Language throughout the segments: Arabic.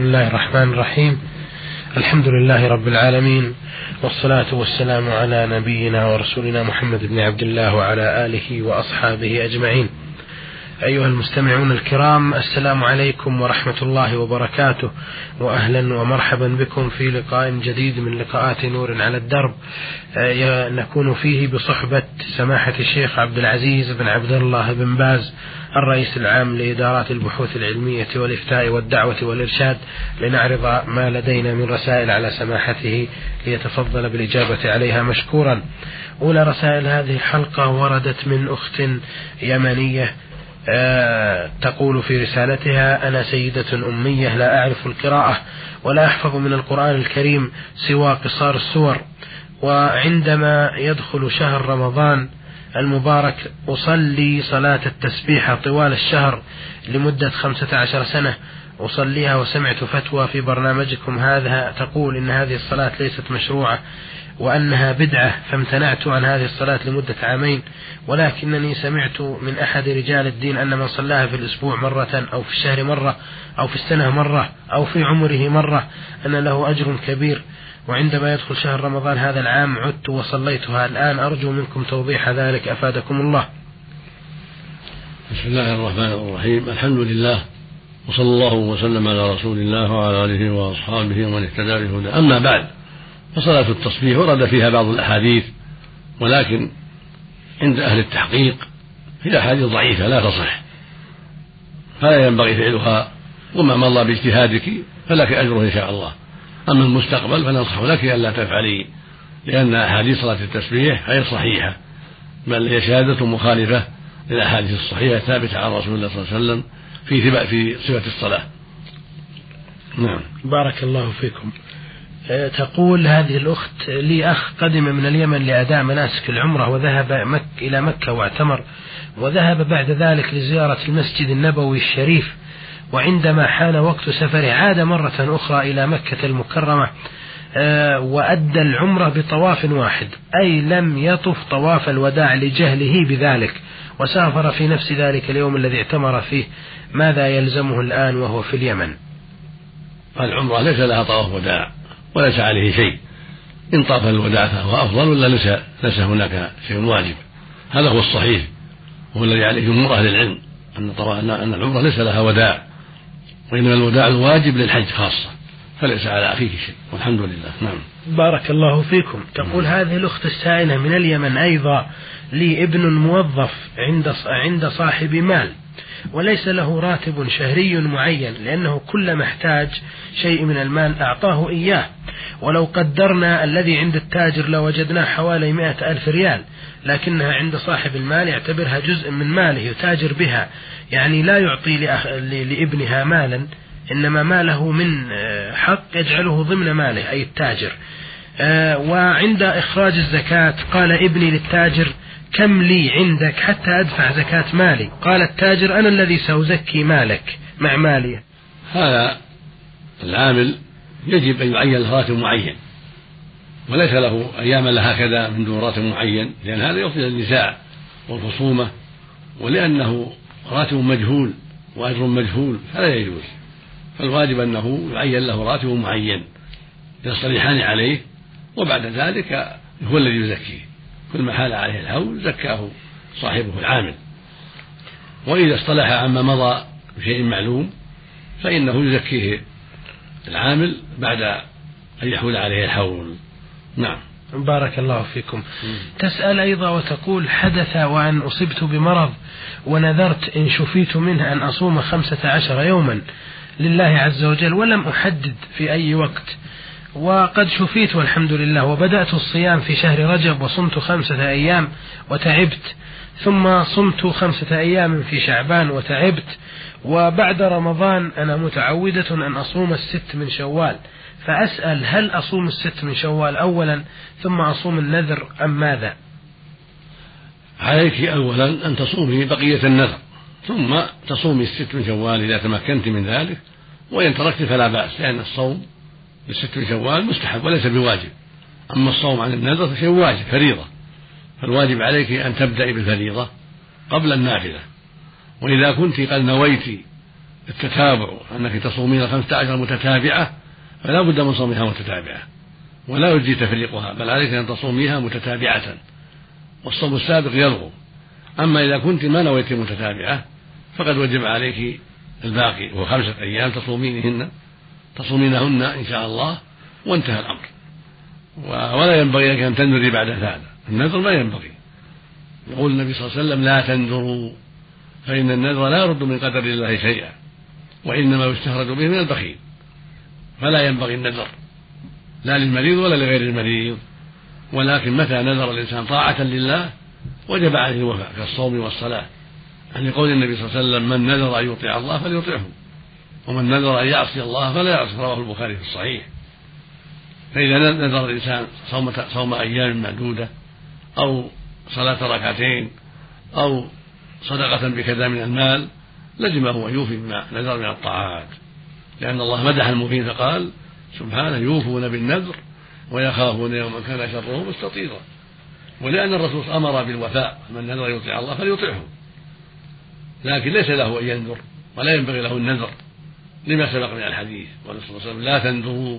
بسم الله الرحمن الرحيم الحمد لله رب العالمين والصلاة والسلام على نبينا ورسولنا محمد بن عبد الله وعلى آله وأصحابه أجمعين أيها المستمعون الكرام السلام عليكم ورحمة الله وبركاته وأهلا ومرحبا بكم في لقاء جديد من لقاءات نور على الدرب. آه، نكون فيه بصحبة سماحة الشيخ عبد العزيز بن عبد الله بن باز الرئيس العام لإدارات البحوث العلمية والإفتاء والدعوة والإرشاد لنعرض ما لدينا من رسائل على سماحته ليتفضل بالإجابة عليها مشكورا. أولى رسائل هذه الحلقة وردت من أخت يمنية تقول في رسالتها أنا سيدة أمية لا أعرف القراءة ولا أحفظ من القرآن الكريم سوى قصار السور. وعندما يدخل شهر رمضان المبارك أصلي صلاة التسبيح طوال الشهر لمدة خمسة عشر سنة. أصليها وسمعت فتوى في برنامجكم هذا تقول إن هذه الصلاة ليست مشروعة. وأنها بدعة فامتنعت عن هذه الصلاة لمدة عامين ولكنني سمعت من أحد رجال الدين أن من صلاها في الأسبوع مرة أو في الشهر مرة أو في السنة مرة أو في عمره مرة أن له أجر كبير. وعندما يدخل شهر رمضان هذا العام عدت وصليتها. الآن أرجو منكم توضيح ذلك. أفادكم الله. بسم الله الرحمن الرحيم. الحمد لله. وصلى الله وسلم على رسول الله وعلى آله وأصحابه ومن اهتدى بهدى أما بعد فصلاة التصبيح ورد فيها بعض الأحاديث ولكن عند أهل التحقيق هي أحاديث ضعيفة لا تصح. فلا ينبغي فعلها وما مضى باجتهادك فلك أجره إن شاء الله. أما المستقبل فننصح لك ألا تفعلي لأن أحاديث صلاة التسبيح غير صحيحة بل هي شهادة مخالفة للأحاديث الصحيحة الثابتة عن رسول الله صلى الله عليه وسلم في في صفة الصلاة. نعم. بارك الله فيكم. تقول هذه الأخت لي أخ قدم من اليمن لأداء مناسك العمرة وذهب مك إلى مكة واعتمر وذهب بعد ذلك لزيارة المسجد النبوي الشريف وعندما حان وقت سفره عاد مرة أخرى إلى مكة المكرمة آه، وأدى العمرة بطواف واحد أي لم يطف طواف الوداع لجهله بذلك وسافر في نفس ذلك اليوم الذي اعتمر فيه ماذا يلزمه الآن وهو في اليمن؟ العمرة ليس لها طواف وداع. وليس عليه شيء. إن طاف الوداع فهو أفضل ولا ليس ليس هناك شيء واجب؟ هذا هو الصحيح. وهو الذي عليه جمهور أهل العلم أن أن العمرة ليس لها وداع. وإنما الوداع الواجب للحج خاصة. فليس على أخيه شيء. والحمد لله. نعم. بارك الله فيكم. تقول نعم. هذه الأخت السائلة من اليمن أيضا لي ابن موظف عند عند صاحب مال وليس له راتب شهري معين لأنه كلما احتاج شيء من المال أعطاه إياه. ولو قدرنا الذي عند التاجر لوجدناه حوالي مئة ألف ريال لكنها عند صاحب المال يعتبرها جزء من ماله يتاجر بها. يعني لا يعطي لابنها مالا إنما ماله من آه، حق يجعله ضمن ماله أي التاجر. آه، وعند إخراج الزكاة قال ابني للتاجر كم لي عندك حتى أدفع زكاة مالي؟ قال التاجر أنا الذي سأزكي مالك مع مالي. هذا العامل يجب أن يعين له راتب معين. وليس له أيام لها هكذا من دون راتب معين لأن هذا يفضي النزاع والخصومة ولأنه راتب مجهول وأجر مجهول فلا يجوز. فالواجب أنه يعين له راتب معين يصطلحان عليه وبعد ذلك هو الذي يزكيه. كل ما حال عليه الهول زكاه صاحبه العامل. وإذا اصطلح عما مضى بشيء معلوم فإنه يزكيه العامل بعد أن يحول عليه الحول نعم. بارك الله فيكم. تسأل أيضا وتقول حدث وأن أصبت بمرض ونذرت إن شفيت منه أن أصوم خمسة عشر يوما لله عز وجل ولم أحدد في أي وقت. وقد شفيت والحمد لله. وبدأت الصيام في شهر رجب وصمت خمسة أيام وتعبت. ثم صمت خمسة أيام في شعبان وتعبت. وبعد رمضان أنا متعودة أن أصوم الست من شوال فأسأل هل أصوم الست من شوال أولا ثم أصوم النذر أم ماذا؟ عليك أولا أن تصومي بقية النذر ثم تصومي الست من شوال إذا تمكنت من ذلك وإن تركت فلا بأس لأن الصوم للست من شوال مستحب وليس بواجب. أما الصوم عن النذر فشيء واجب فريضة فالواجب عليك أن تبدأي بالفريضة قبل النافلة. وإذا كنت قد نويت التتابع أنك تصومين خمسة عشر متتابعة فلا بد من صومها متتابعة ولا يجزي تفريقها بل عليك أن تصوميها متتابعة والصوم السابق يلغو. أما إذا كنت ما نويت متتابعة فقد وجب عليك الباقي وهو خمسة أيام تصومينهن تصومينهن إن شاء الله وانتهى الأمر. ولا ينبغي لك أن تنذري بعد هذا النذر ما ينبغي. يقول النبي صلى الله عليه وسلم لا تنذروا فإن النذر لا يرد من قدر الله شيئا وإنما يستخرج به من البخيل. فلا ينبغي النذر لا للمريض ولا لغير المريض. ولكن متى نذر الإنسان طاعة لله وجب عليه الوفاء كالصوم والصلاة. عن يعني قول النبي صلى الله عليه وسلم من نذر أن يطيع الله فليطيعه ومن نذر أن يعصي الله فلا يعصي. رواه البخاري في الصحيح. فإذا نذر الإنسان صوم صوم أيام معدودة أو صلاة ركعتين أو صدقة بكذا من المال لزمه أن يوفي بما نذر من الطاعات. لأن الله مدح المؤمنين فقال سبحانه يوفون بالنذر ويخافون يوما كان شره مستطيرا. ولأن الرسول أمر بالوفاء من نذر يطيع الله فليطيعه لكن ليس له أن ينذر ولا ينبغي له النذر لما سبق من الحديث. قال صلى الله عليه وسلم لا تنذروا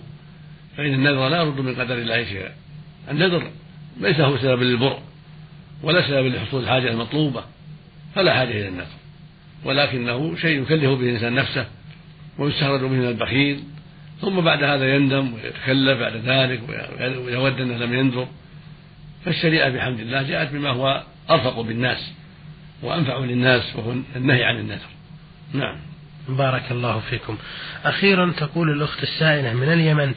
فإن النذر لا يرد من قدر الله شيئا. النذر ليس هو سبب للبر ولا سبب لحصول الحاجة المطلوبة. فلا حاجة إلى النذر ولكنه شيء يكلف به الإنسان نفسه ويستخرج به من البخيل ثم بعد هذا يندم ويتكلف بعد ذلك ويود أنه لم ينذر فالشريعة بحمد الله جاءت بما هو أرفق بالناس وأنفع للناس وهو النهي عن النذر. نعم. بارك الله فيكم. أخيرا تقول الأخت السائلة من اليمن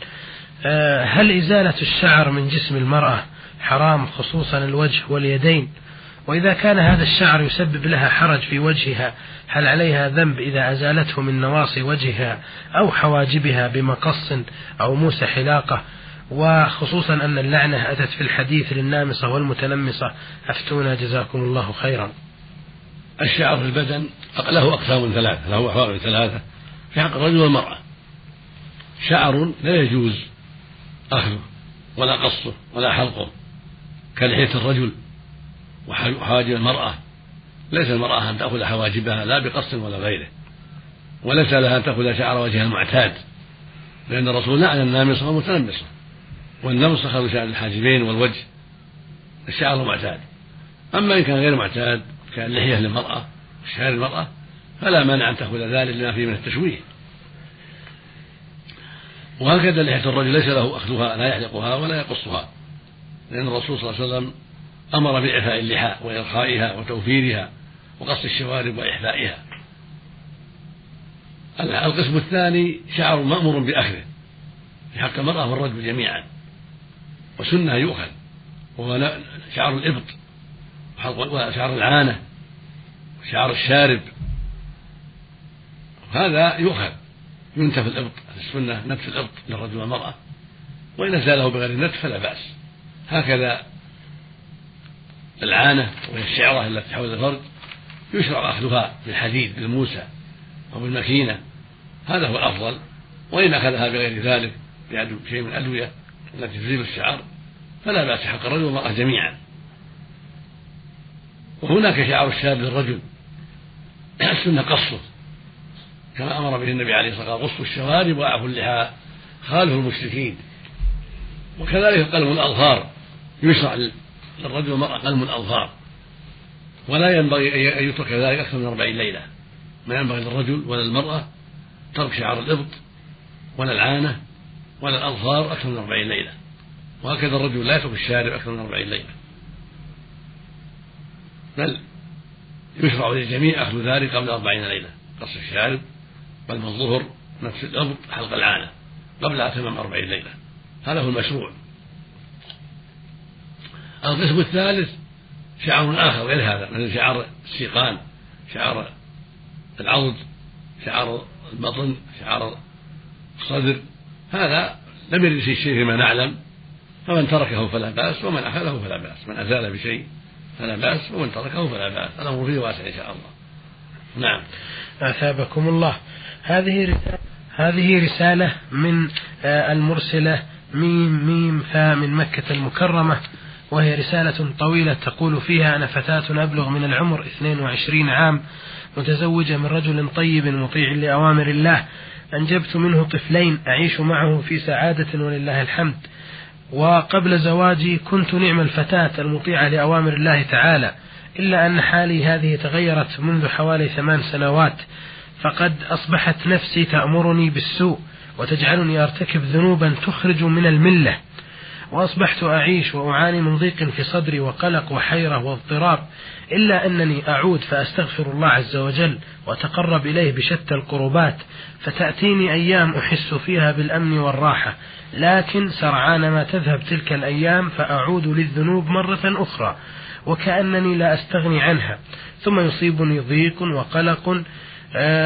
آه، هل إزالة الشعر من جسم المرأة حرام خصوصا الوجه واليدين؟ وإذا كان هذا الشعر يسبب لها حرج في وجهها هل عليها ذنب إذا أزالته من نواصي وجهها أو حواجبها بمقص أو موس حلاقة؟ وخصوصا أن اللعنة أتت في الحديث للنامصة والمتنمصة. أفتونا جزاكم الله خيرا. الشعر في البدن له أقسام ثلاثة له أحوال ثلاثة. في حق الرجل والمرأة. شعر لا يجوز أخذه ولا قصه ولا حلقه كلحية الرجل. وحواجب المرأة. ليس المرأة أن تأخذ حواجبها لا بقص ولا غيره. وليس لها أن تأخذ شعر وجهها المعتاد لأن الرسول لعن النامصة والمتنمصة. والنمص أخذ شعر الحاجبين والوجه الشعر المعتاد. أما إن كان غير معتاد كاللحية للمرأة شعر المرأة فلا مانع أن تأخذ ذلك لما فيه من التشويه. وهكذا لحية الرجل ليس له أخذها لا يحلقها ولا يقصها. لأن الرسول صلى الله عليه وسلم أمر بإعفاء اللحى وإرخائها وتوفيرها وقص الشوارب وإحفائها القسم الثاني شعر مأمور بأخذه في حق المرأة والرجل جميعا وسنة يؤخذ وهو شعر الإبط وشعر العانة وشعر الشارب. هذا يؤخذ ينتف الإبط السنة نتف الإبط للرجل والمرأة وإن أزاله بغير النتف فلا بأس. هكذا العانة وهي الشعرة التي حول الفرد يشرع أخذها بالحديد بالموسى أو بالمكينة هذا هو الأفضل وإن أخذها بغير ذلك بشيء من الأدوية التي تزيل الشعر فلا بأس حق الرجل والمرأة جميعا. وهناك شعر الشاب للرجل السنة قصه كما أمر به النبي عليه الصلاة والسلام قصوا الشوارب وأعفوا اللحى خالفوا المشركين. وكذلك قلم الأظهار يشرع للرجل والمرأة قلم الأظهار. ولا ينبغي أن يترك ذلك أكثر من أربعين ليلة. ما ينبغي للرجل ولا المرأة ترك شعر الإبط ولا العانة ولا الأظفار أكثر من أربعين ليلة. وهكذا الرجل لا يترك الشارب أكثر من أربعين ليلة. بل يشرع للجميع أخذ ذلك قبل أربعين ليلة. قص الشارب بل الظهر نفس الأرض حلق العانة قبل أتمام أربعين ليلة. هذا هو المشروع. القسم الثالث شعر آخر غير هذا مثل شعر السيقان شعر العضد شعر البطن شعر الصدر هذا لم يرد فيه شيء فيما نعلم. فمن تركه فلا بأس ومن أخذه فلا بأس من أزال بشيء فلا بأس ومن تركه فلا بأس. الأمر فيه واسع إن شاء الله. نعم. أثابكم الله. هذه رسالة هذه رسالة من آه، المرسلة ميم ميم فا من مكة المكرمة. وهي رسالة طويلة تقول فيها أنا فتاة أبلغ من العمر 22 عام متزوجة من رجل طيب مطيع لأوامر الله. أنجبت منه طفلين أعيش معه في سعادة ولله الحمد. وقبل زواجي كنت نعم الفتاة المطيعة لأوامر الله تعالى إلا أن حالي هذه تغيرت منذ حوالي ثمان سنوات. فقد أصبحت نفسي تأمرني بالسوء وتجعلني أرتكب ذنوبا تخرج من الملة. وأصبحت أعيش وأعاني من ضيق في صدري وقلق وحيرة واضطراب إلا أنني أعود فأستغفر الله عز وجل وأتقرب إليه بشتى القربات فتأتيني أيام أحس فيها بالأمن والراحة لكن سرعان ما تذهب تلك الأيام فأعود للذنوب مرة أخرى وكأنني لا أستغني عنها ثم يصيبني ضيق وقلق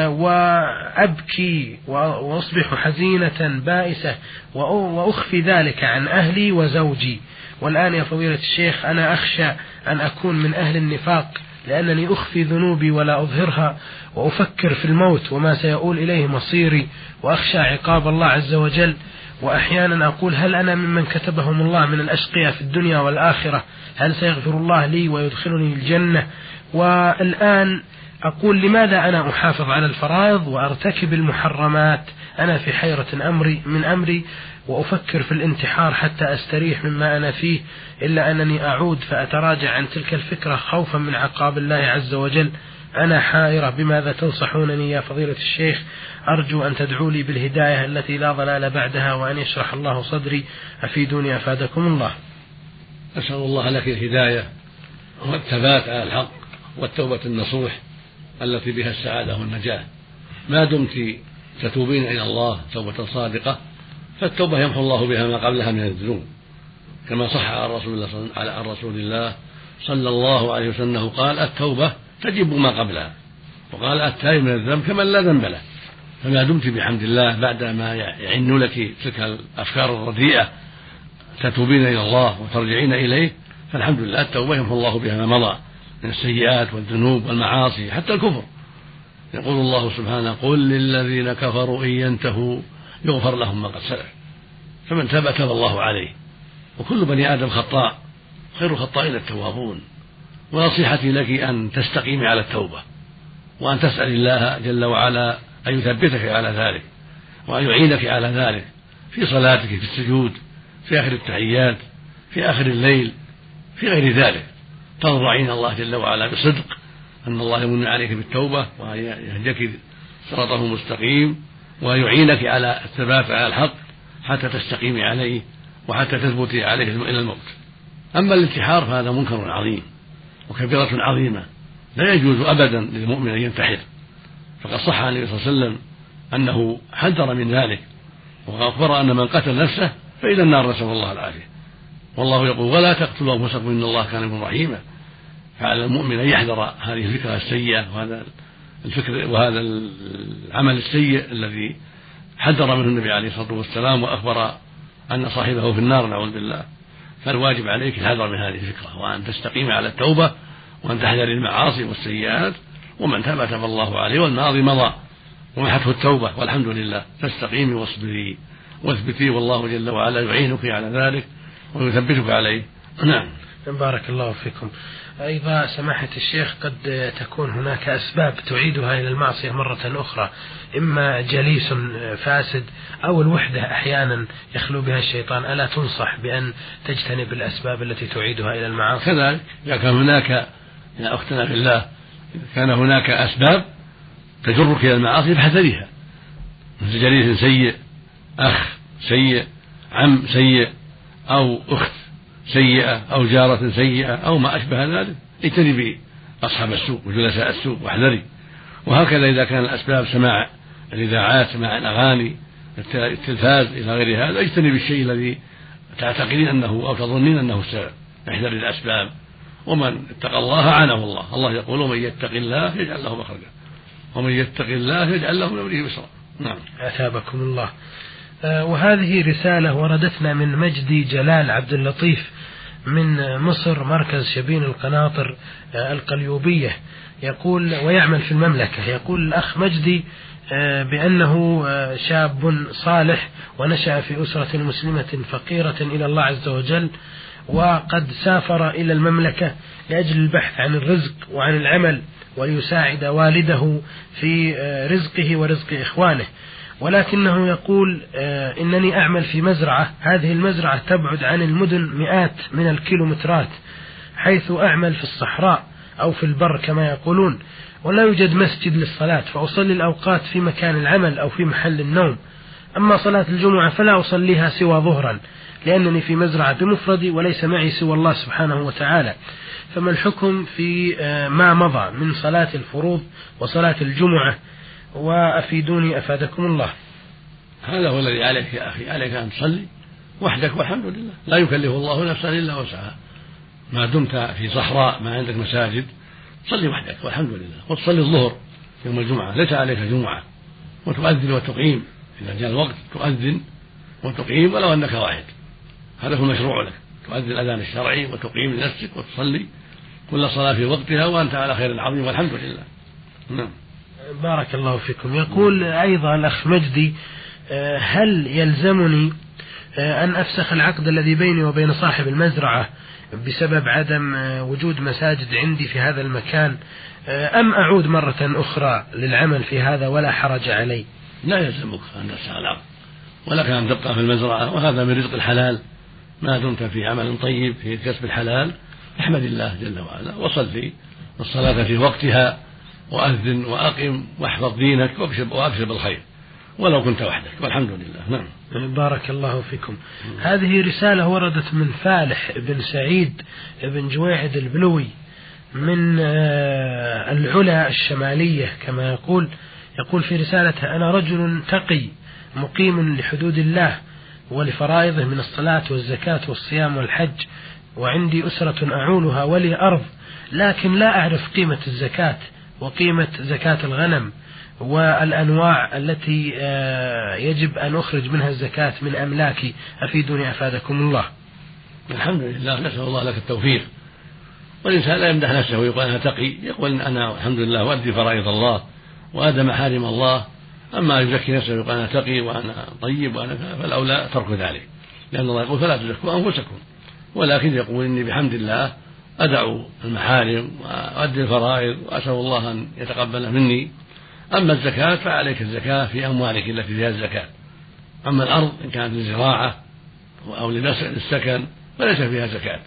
وأبكي وأصبح حزينة بائسة وأخفي ذلك عن أهلي وزوجي. والآن يا فضيلة الشيخ أنا أخشى أن أكون من أهل النفاق لأنني أخفي ذنوبي ولا أظهرها وأفكر في الموت وما سيؤول إليه مصيري وأخشى عقاب الله عز وجل. وأحيانا أقول هل أنا ممن كتبهم الله من الأشقياء في الدنيا والآخرة؟ هل سيغفر الله لي ويدخلني الجنة؟ والآن أقول لماذا أنا أحافظ على الفرائض وأرتكب المحرمات؟ أنا في حيرة أمري من أمري وأفكر في الانتحار حتى أستريح مما أنا فيه إلا أنني أعود فأتراجع عن تلك الفكرة خوفا من عقاب الله عز وجل. أنا حائرة بماذا تنصحونني يا فضيلة الشيخ؟ أرجو أن تدعوا لي بالهداية التي لا ضلال بعدها وأن يشرح الله صدري. أفيدوني أفادكم الله. أسأل الله لك الهداية والثبات على الحق والتوبة النصوح. التي بها السعادة والنجاة. ما دمت تتوبين إلى الله توبة صادقة فالتوبة يمحو الله بها ما قبلها من الذنوب. كما صح عن رسول الله عن رسول الله صلى الله عليه وسلم قال التوبة تجب ما قبلها. وقال التائب من الذنب كمن لا ذنب له. فما دمت بحمد الله بعد ما يعن لك تلك الأفكار الرديئة تتوبين إلى الله وترجعين إليه فالحمد لله التوبة يمحو الله بها ما مضى. من السيئات والذنوب والمعاصي حتى الكفر. يقول الله سبحانه قل للذين كفروا إن ينتهوا يغفر لهم ما قد سلف. فمن تاب تاب الله عليه. وكل بني آدم خطاء خير الخطائين التوابون. ونصيحتي لك أن تستقيمي على التوبة وأن تسأل الله جل وعلا أن يثبتك على ذلك وأن يعينك على ذلك في صلاتك في السجود في آخر التحيات في آخر الليل في غير ذلك. تضرعين الله جل وعلا بصدق أن الله يمن عليك بالتوبة وأن يهديك صراطه المستقيم وأن يعينك على الثبات على الحق حتى تستقيمي عليه وحتى تثبتي عليه إلى الموت. أما الانتحار فهذا منكر عظيم وكبيرة عظيمة لا يجوز أبدا للمؤمن أن ينتحر. فقد صح عن النبي صلى الله عليه وسلم أنه حذر من ذلك وأخبر أن من قتل نفسه فإلى النار نسأل الله العافية. والله يقول ولا تقتلوا أنفسكم إن الله كان بكم رحيما. فعلى المؤمن أن يحذر هذه الفكرة السيئة وهذا الفكر وهذا العمل السيء الذي حذر منه النبي عليه الصلاة والسلام وأخبر أن صاحبه في النار نعوذ بالله. فالواجب عليك الحذر من هذه الفكرة وأن تستقيم على التوبة وأن تحذري المعاصي والسيئات ومن تاب تاب الله عليه والماضي مضى ومحته التوبة والحمد لله. فاستقيمي واصبري واثبتي والله جل وعلا يعينك على ذلك ويثبتك عليه. نعم. بارك الله فيكم. أيضا سماحة الشيخ قد تكون هناك أسباب تعيدها إلى المعصية مرة أخرى إما جليس فاسد أو الوحدة أحيانا يخلو بها الشيطان. ألا تنصح بأن تجتنب الأسباب التي تعيدها إلى المعاصي؟ كذلك إذا كان هناك يا أختنا في الله إذا كان هناك أسباب تجرك إلى المعاصي فاحذريها مثل جليس سيء أخ سيء عم سيء أو أخت سيئة أو جارة سيئة أو ما أشبه ذلك اجتنبي أصحاب السوء وجلساء السوء واحذري. وهكذا إذا كان الأسباب سماع الإذاعات سماع الأغاني التلفاز إلى غير هذا اجتنبي الشيء الذي تعتقدين أنه أو تظنين أنه السبب احذري الأسباب ومن اتقى الله عانه الله. الله يقول ومن يتق الله يجعل له مخرجا. ومن يتق الله يجعل له من أمره يسرا. نعم. أثابكم الله. آه، وهذه رسالة وردتنا من مجدي جلال عبد اللطيف. من مصر مركز شبين القناطر آه، القليوبية. يقول ويعمل في المملكة. يقول الأخ مجدي آه، بأنه شاب صالح ونشأ في أسرة مسلمة فقيرة إلى الله عز وجل وقد سافر إلى المملكة لأجل البحث عن الرزق وعن العمل وليساعد والده في آه، رزقه ورزق إخوانه. ولكنه يقول آه، إنني أعمل في مزرعة. هذه المزرعة تبعد عن المدن مئات من الكيلومترات حيث أعمل في الصحراء أو في البر كما يقولون ولا يوجد مسجد للصلاة فأصلي الأوقات في مكان العمل أو في محل النوم. أما صلاة الجمعة فلا أصليها سوى ظهرا لأنني في مزرعة بمفردي وليس معي سوى الله سبحانه وتعالى. فما الحكم في آه، ما مضى من صلاة الفروض وصلاة الجمعة؟ وأفيدوني أفادكم الله. هذا هو الذي عليك يا أخي عليك أن تصلي وحدك والحمد لله. لا يكلف الله نفسا إلا وسعها. ما دمت في صحراء ما عندك مساجد صلي وحدك والحمد لله. وتصلي الظهر يوم الجمعة ليس عليك جمعة. وتؤذن وتقيم إذا جاء الوقت تؤذن وتقيم ولو أنك واحد هذا هو المشروع لك. تؤذن الأذان الشرعي وتقيم لنفسك وتصلي كل صلاة في وقتها وأنت على خير عظيم والحمد لله. نعم. بارك الله فيكم. يقول أيضا الأخ مجدي آه، هل يلزمني آه، أن أفسخ العقد الذي بيني وبين صاحب المزرعة بسبب عدم آه، وجود مساجد عندي في هذا المكان أم أعود مرة أخرى للعمل في هذا ولا حرج علي؟ لا يلزمك أن تفسخ العقد ولك أن تبقى في المزرعة وهذا من رزق الحلال. ما دمت في عمل طيب في كسب الحلال احمد الله جل وعلا وصلي الصلاة في وقتها. وأذن وأقم واحفظ دينك وأبشر بالخير ولو كنت وحدك والحمد لله. نعم. بارك الله فيكم. هذه رسالة وردت من فالح بن سعيد بن جويعد البلوي من آه، العلا الشمالية كما يقول يقول في رسالته أنا رجل تقي مقيم لحدود الله ولفرائضه من الصلاة والزكاة والصيام والحج وعندي أسرة أعولها ولي أرض لكن لا أعرف قيمة الزكاة وقيمة زكاة الغنم والأنواع التي آه، يجب أن أخرج منها الزكاة من أملاكي أفيدوني أفادكم الله. الحمد لله نسأل الله لك التوفيق. والإنسان لا يمدح نفسه ويقول أنا تقي يقول أنا الحمد لله أؤدي فرائض الله وأدى محارم الله. أما يزكي نفسه ويقول أنا تقي وأنا طيب وأنا فالأولى ترك ذلك. لأن الله يقول فلا تزكوا أنفسكم. ولكن يقول إني بحمد الله أدع المحارم وأؤدي الفرائض وأسأل الله أن يتقبل مني. أما الزكاة فعليك الزكاة في أموالك التي فيها الزكاة. أما الأرض إن كانت للزراعة أو للسكن فليس فيها زكاة.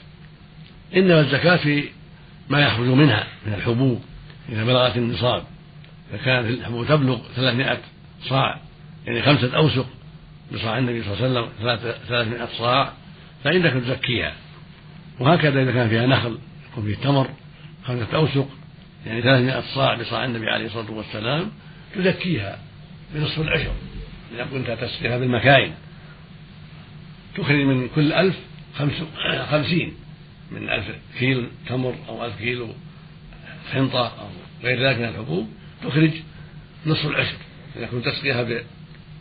إنما الزكاة في ما يخرج منها من الحبوب إذا بلغت النصاب. فكانت الحبوب تبلغ 300 صاع يعني خمسة أوسق بصاع النبي صلى الله عليه وسلم 300 صاع فإنك تزكيها. وهكذا إذا كان فيها نخل يكون فيه تمر خمسة أوسق يعني 300 صاع بصاع النبي عليه الصلاة والسلام تزكيها بنصف العشر إذا كنت تسقيها بالمكاين تخرج من كل ألف خمس خمسين من ألف كيلو تمر أو ألف كيلو حنطة أو غير ذلك من الحبوب تخرج نصف العشر إذا كنت تسقيها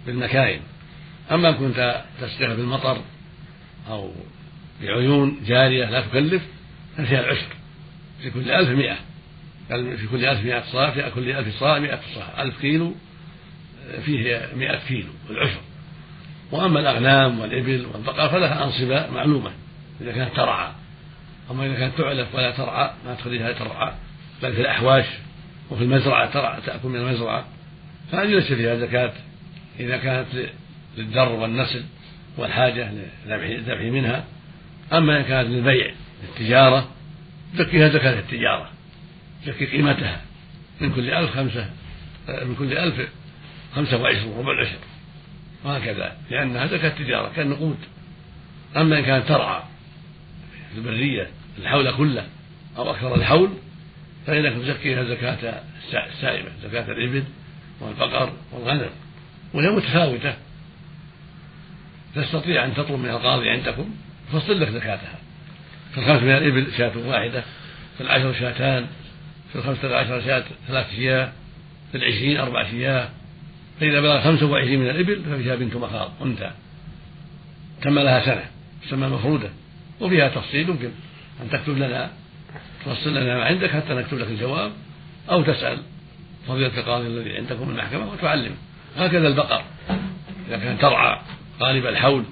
بالمكاين. أما كنت تسقيها بالمطر أو بعيون جارية لا تكلف ففيها العشر في كل ألف مئة. في كل ألف مئة صاع في كل ألف صاع مئة صاع. ألف كيلو فيه مئة كيلو العشر وأما الأغنام والإبل والبقر فلها أنصبة معلومة إذا كانت ترعى. أما إذا كانت تعلف ولا ترعى ما تخليها ترعى بل في الأحواش وفي المزرعة ترعى تأكل من المزرعة. فهذه ليس فيها زكاة؟ إذا كانت للدر والنسل والحاجة للذبح منها أما إن كانت للبيع للتجارة زكيها زكاة التجارة زكي قيمتها من كل ألف خمسة من كل ألف خمسة وعشرون ربع العشر وهكذا لأنها زكاة تجارة كالنقود. أما إن كانت ترعى في البرية الحول كله أو أكثر الحول فإنك تزكيها زكاة السائمة زكاة الإبل والبقر والغنم وهي متفاوتة. تستطيع أن تطلب من القاضي عندكم يفصل لك زكاتها. في الخمس من الإبل شاة واحدة في العشر شاتان في الخمسة عشر شاة ثلاث شياه في العشرين أربع شياه. فإذا بلغ خمسة وعشرين من الإبل ففيها بنت مخاض أنثى. تم لها سنة تسمى مفرودة وفيها تفصيل يمكن أن تكتب لنا تفصل لنا ما عندك حتى نكتب لك الجواب أو تسأل فضيلة القاضي الذي عندكم من المحكمة وتعلم. هكذا البقر إذا كان ترعى غالب الحول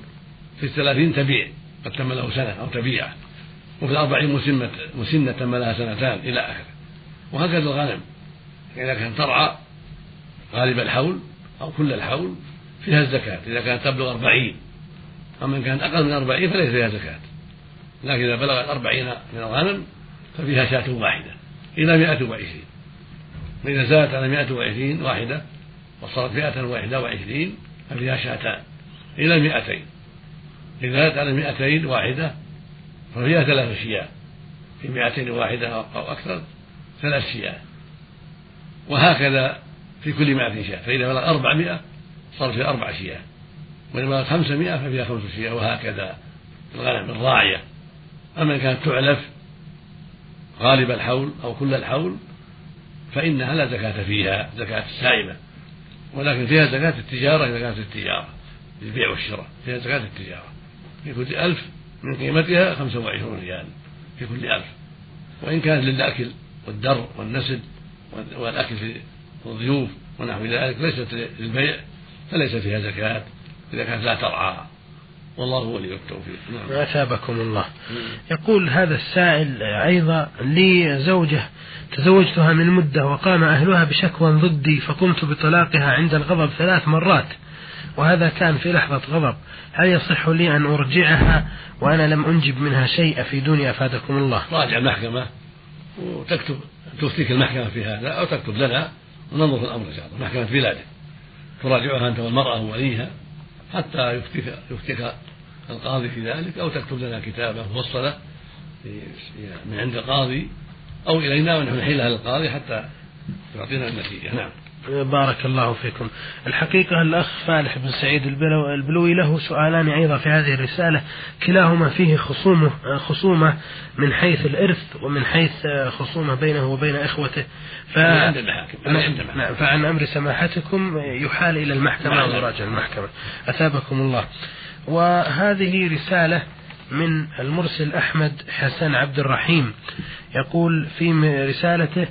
في الثلاثين تبيع. قد تم له سنة أو تبيعة. وفي الأربعين مسنة مسنة تم لها سنتان إلى آخره. وهكذا الغنم. إذا كانت ترعى غالب الحول أو كل الحول فيها الزكاة. إذا كانت تبلغ أربعين. أما إن كانت أقل من أربعين فليس فيها زكاة. لكن إذا بلغت أربعين من الغنم ففيها شاة واحدة إلى مائة وعشرين. فإذا زادت على مائة وعشرين واحدة وصارت مائة واحدة وعشرين ففيها شاتان إلى مائتين. إذا زادت على مائتين واحدة ففيها ثلاث شياه في مائتين واحدة أو أكثر ثلاث شياه وهكذا في كل مائة شاة فإذا بلغ أربعمائة صار فيها أربع شياه وإذا بلغ خمسمائة ففيها خمس شياه وهكذا. الغنم الراعية. أما إن كانت تعلف غالب الحول أو كل الحول فإنها لا زكاة فيها زكاة السائمة ولكن فيها زكاة التجارة إذا كانت التجارة البيع والشراء. فيها زكاة التجارة. في كل ألف من قيمتها خمسة وعشرون ريال في كل ألف. وإن كانت للأكل والدر والنسل والأكل في الضيوف ونحو ذلك ليست للبيع فليس فيها زكاة. إذا كانت لا ترعى. والله ولي التوفيق. نعم. أثابكم الله. يقول هذا السائل أيضا لي زوجة تزوجتها من مدة وقام أهلها بشكوى ضدي فقمت بطلاقها عند الغضب ثلاث مرات. وهذا كان في لحظة غضب. هل يصح لي أن أرجعها وأنا لم أنجب منها شيء أفيدوني أفادكم الله؟ راجع المحكمة وتكتب تفتيك المحكمة في هذا أو تكتب لنا وننظر في الأمر إن شاء الله. محكمة بلادك تراجعها أنت والمرأة ووليها حتى يفتيك يفتيك القاضي في ذلك أو تكتب لنا كتابة مفصلة من عند القاضي أو إلينا ونحن نحيلها للقاضي حتى يعطينا النتيجة. نعم. بارك الله فيكم. الحقيقة الأخ فالح بن سعيد البلوي له سؤالان أيضا في هذه الرسالة. كلاهما فيه خصومه خصومة من حيث الإرث ومن حيث خصومة بينه وبين إخوته. ف... نعم فعن أمر سماحتكم يحال إلى المحكمة نعم. ويراجع المحكمة. أثابكم الله. وهذه رسالة من المرسل أحمد حسن عبد الرحيم. يقول في رسالته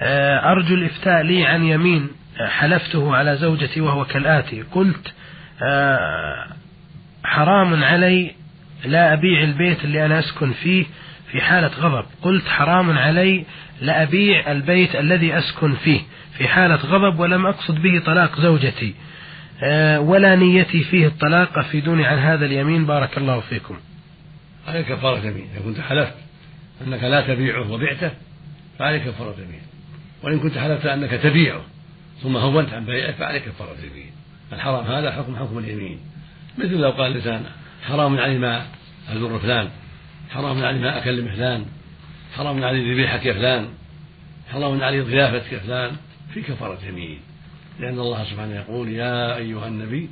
أرجو الإفتاء لي عن يمين آه، حلفته على زوجتي وهو كالآتي. قلت آه، حرام علي لا أبيع البيت اللي أنا أسكن فيه في حالة غضب. قلت حرام علي لا أبيع البيت الذي أسكن فيه في حالة غضب ولم أقصد به طلاق زوجتي. ولا نيتي فيه الطلاق أفيدوني عن هذا اليمين. بارك الله فيكم. عليك كفارة يمين إذا كنت حلفت أنك لا تبيعه وبعته فعليك كفارة يمين وإن كنت حلفت أنك تبيعه ثم هونت عن بيعه فعليك كفارة اليمين. الحرام هذا حكم حكم اليمين. مثل لو قال الإنسان حرام علي ما أزور فلان حرام علي ما أكلم فلان حرام علي ذبيحك يا فلان حرام علي ضيافتك يا فلان. في كفارة يمين. لأن الله سبحانه يقول يا أيها النبي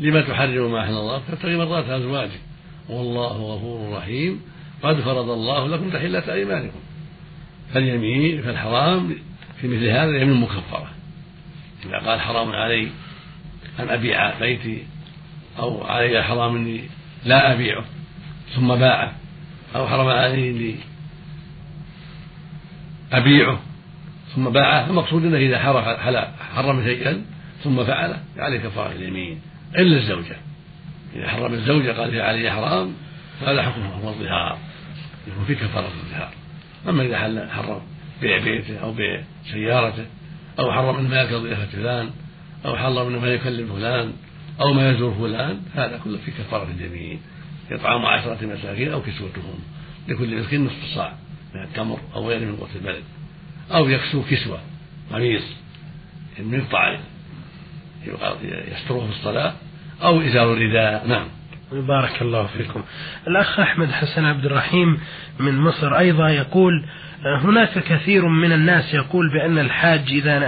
لما تحرم ما أحل الله؟ تبتغي مرضات أزواجك. والله غفور رحيم. قد فرض الله لكم تحلة أيمانكم. فاليمين فالحرام في مثل هذا يمين مكفرة إذا قال حرام علي أن أبيع بيتي أو علي حرام إني لا أبيعه ثم باعه أو حرم علي إني أبيعه ثم باعه المقصود أنه إذا حرم شيئا ثم فعله فعليه كفارة اليمين. إلا الزوجة. إذا حرم الزوجة قال هي علي حرام فهذا حكمه هو الظهار. يكون في كفارة الظهار. أما إذا حرم. بيع بيته أو بيع سيارته أو حرم أنه ما يأكل ضيافة فلان أو حرم أنه ما يكلم فلان أو ما يزور فلان. هذا كله في كفارة اليمين إطعام عشرة مساكين أو كسوتهم. لكل مسكين نصف صاع من التمر أو غيره من قوت البلد. أو يكسو كسوة قميص من يقطع يستره في الصلاة أو إزار الرداء. نعم. بارك الله فيكم. الأخ أحمد حسن عبد الرحيم من مصر أيضا يقول هناك كثير من الناس يقول بأن الحاج إذا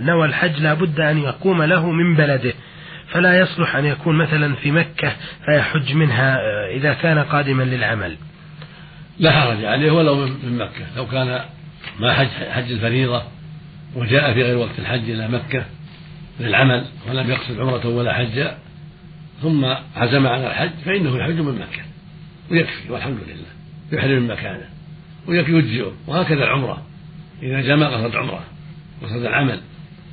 نوى الحج لا بد أن يقوم له من بلده فلا يصلح أن يكون مثلا في مكة فيحج منها إذا كان قادما للعمل. لا حرج عليه ولو من مكة. لو كان ما حج حج الفريضة وجاء في غير وقت الحج إلى مكة للعمل ولم يقصد عمرة ولا حجا ثم عزم على الحج فإنه يحج من مكة. ويكفي والحمد لله. يحرم من مكانه. ويكفي يجزئه وهكذا العمرة. إذا جمع قصد عمرة. قصد العمل.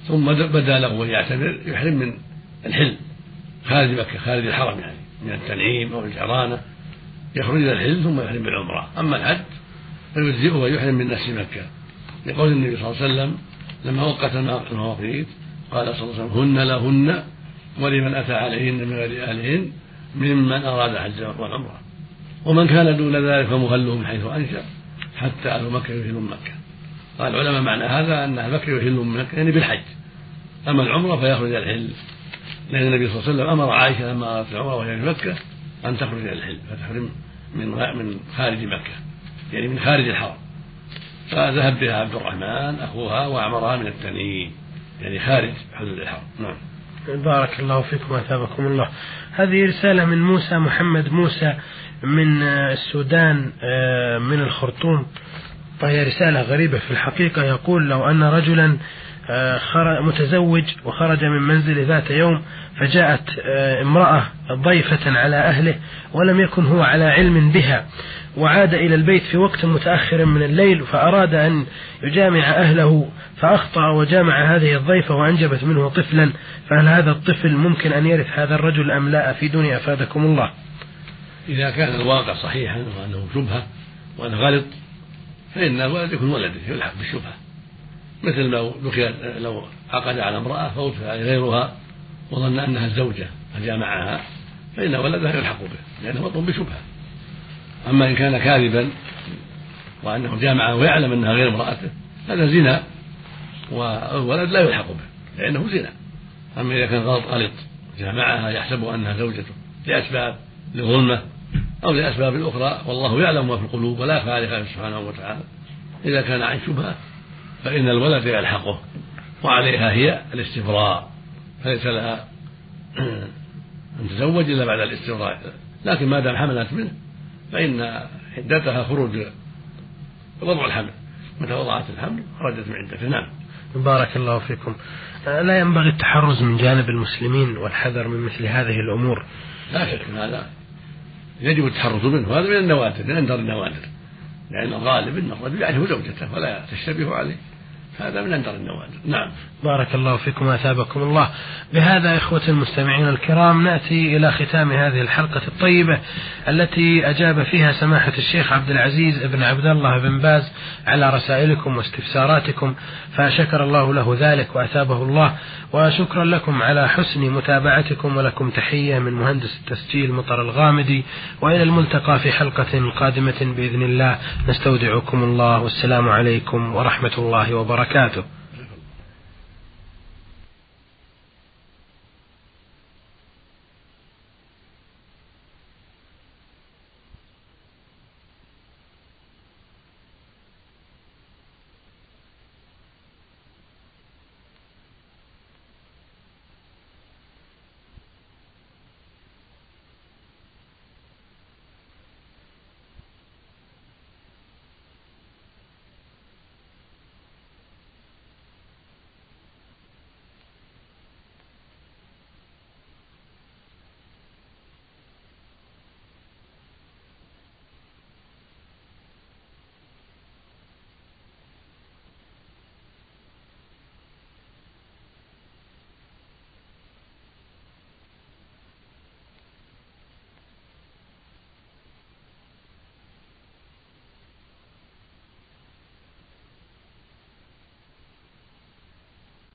ثم بدا له أن يعتمر يحرم من الحلم خارج مكة خارج الحرم يعني. من التنعيم أو الجرانة. يخرج إلى الحل ثم يحرم بالعمرة. أما الحج فيجزئه ويحرم من نفس مكة. لقول النبي صلى الله عليه وسلم لما وقت المواقيت قال صلى الله عليه وسلم هن لهن ولمن أتى عليهن من غير أهلهن ممن أراد الحج والعمرة. ومن كان دون ذلك فمهله من حيث أنشأ حتى أهل مكة يهلون مكة. قال العلماء معنى هذا أن أهل مكة يهلون مكة يعني بالحج. أما العمرة فيخرج الحل. لأن النبي صلى الله عليه وسلم أمر عائشة لما أردت العمرة وهي في مكة أن تخرج إلى الحل فتحرم من من خارج مكة يعني من خارج الحرم. فذهب بها عبد الرحمن أخوها وأمرها من التنعيم يعني خارج حدود الحرم. نعم. بارك الله فيكم وأثابكم الله. هذه رسالة من موسى محمد. موسى من السودان آه، من الخرطوم. فهي رسالة غريبة في الحقيقة. يقول لو أن رجلا آه، متزوج وخرج من منزله ذات يوم فجاءت آه، امرأة ضيفة على أهله ولم يكن هو على علم بها وعاد إلى البيت في وقت متأخر من الليل فأراد أن يجامع أهله فأخطأ وجامع هذه الضيفة وأنجبت منه طفلا. فهل هذا الطفل ممكن أن يرث هذا الرجل أم لا؟ أفيدوني أفادكم الله. إذا كان الواقع صحيحا وأنه شبهة وأنه غلط فإن الولد يكون ولده يلحق بالشبهة. مثل لو لو عقد على امرأة فوجد غيرها وظن أنها الزوجة فجامعها فإن ولدها يلحق به لأنه مطلوب بشبهة. أما إن كان كاذبا وأنه جامعها ويعلم أنها غير امرأته هذا زنا والولد لا يلحق به لأنه زنا. أما إذا كان غلط غلط جامعها يحسب أنها زوجته لأسباب لظلمة أو لأسباب أخرى والله يعلم ما في القلوب ولا يخفى عليه سبحانه وتعالى. إذا كان عن شبهة فإن الولد يلحقه وعليها هي الاستبراء فليس لها أن تزوج إلا بعد الاستبراء لكن ما دام حملت منه فإن عدتها خروج وضع الحمل متى وضعت الحمل خرجت من عدته. نعم. بارك الله فيكم. لا ينبغي التحرز من جانب المسلمين والحذر من مثل هذه الأمور. لا شك هذا يجب التحرز منه. هذا من النوادر من أندر النوادر لأن الغالب أن الرجل يعرف زوجته ولا تشتبه عليه. هذا من أندر النوادر نعم. بارك الله فيكم وأثابكم الله. بهذا إخوة المستمعين الكرام نأتي إلى ختام هذه الحلقة الطيبة التي أجاب فيها سماحة الشيخ عبد العزيز بن عبد الله بن باز على رسائلكم واستفساراتكم فشكر الله له ذلك وأثابه الله. وشكرا لكم على حسن متابعتكم ولكم تحية من مهندس التسجيل مطر الغامدي. وإلى الملتقى في حلقة قادمة بإذن الله. نستودعكم الله والسلام عليكم ورحمة الله وبركاته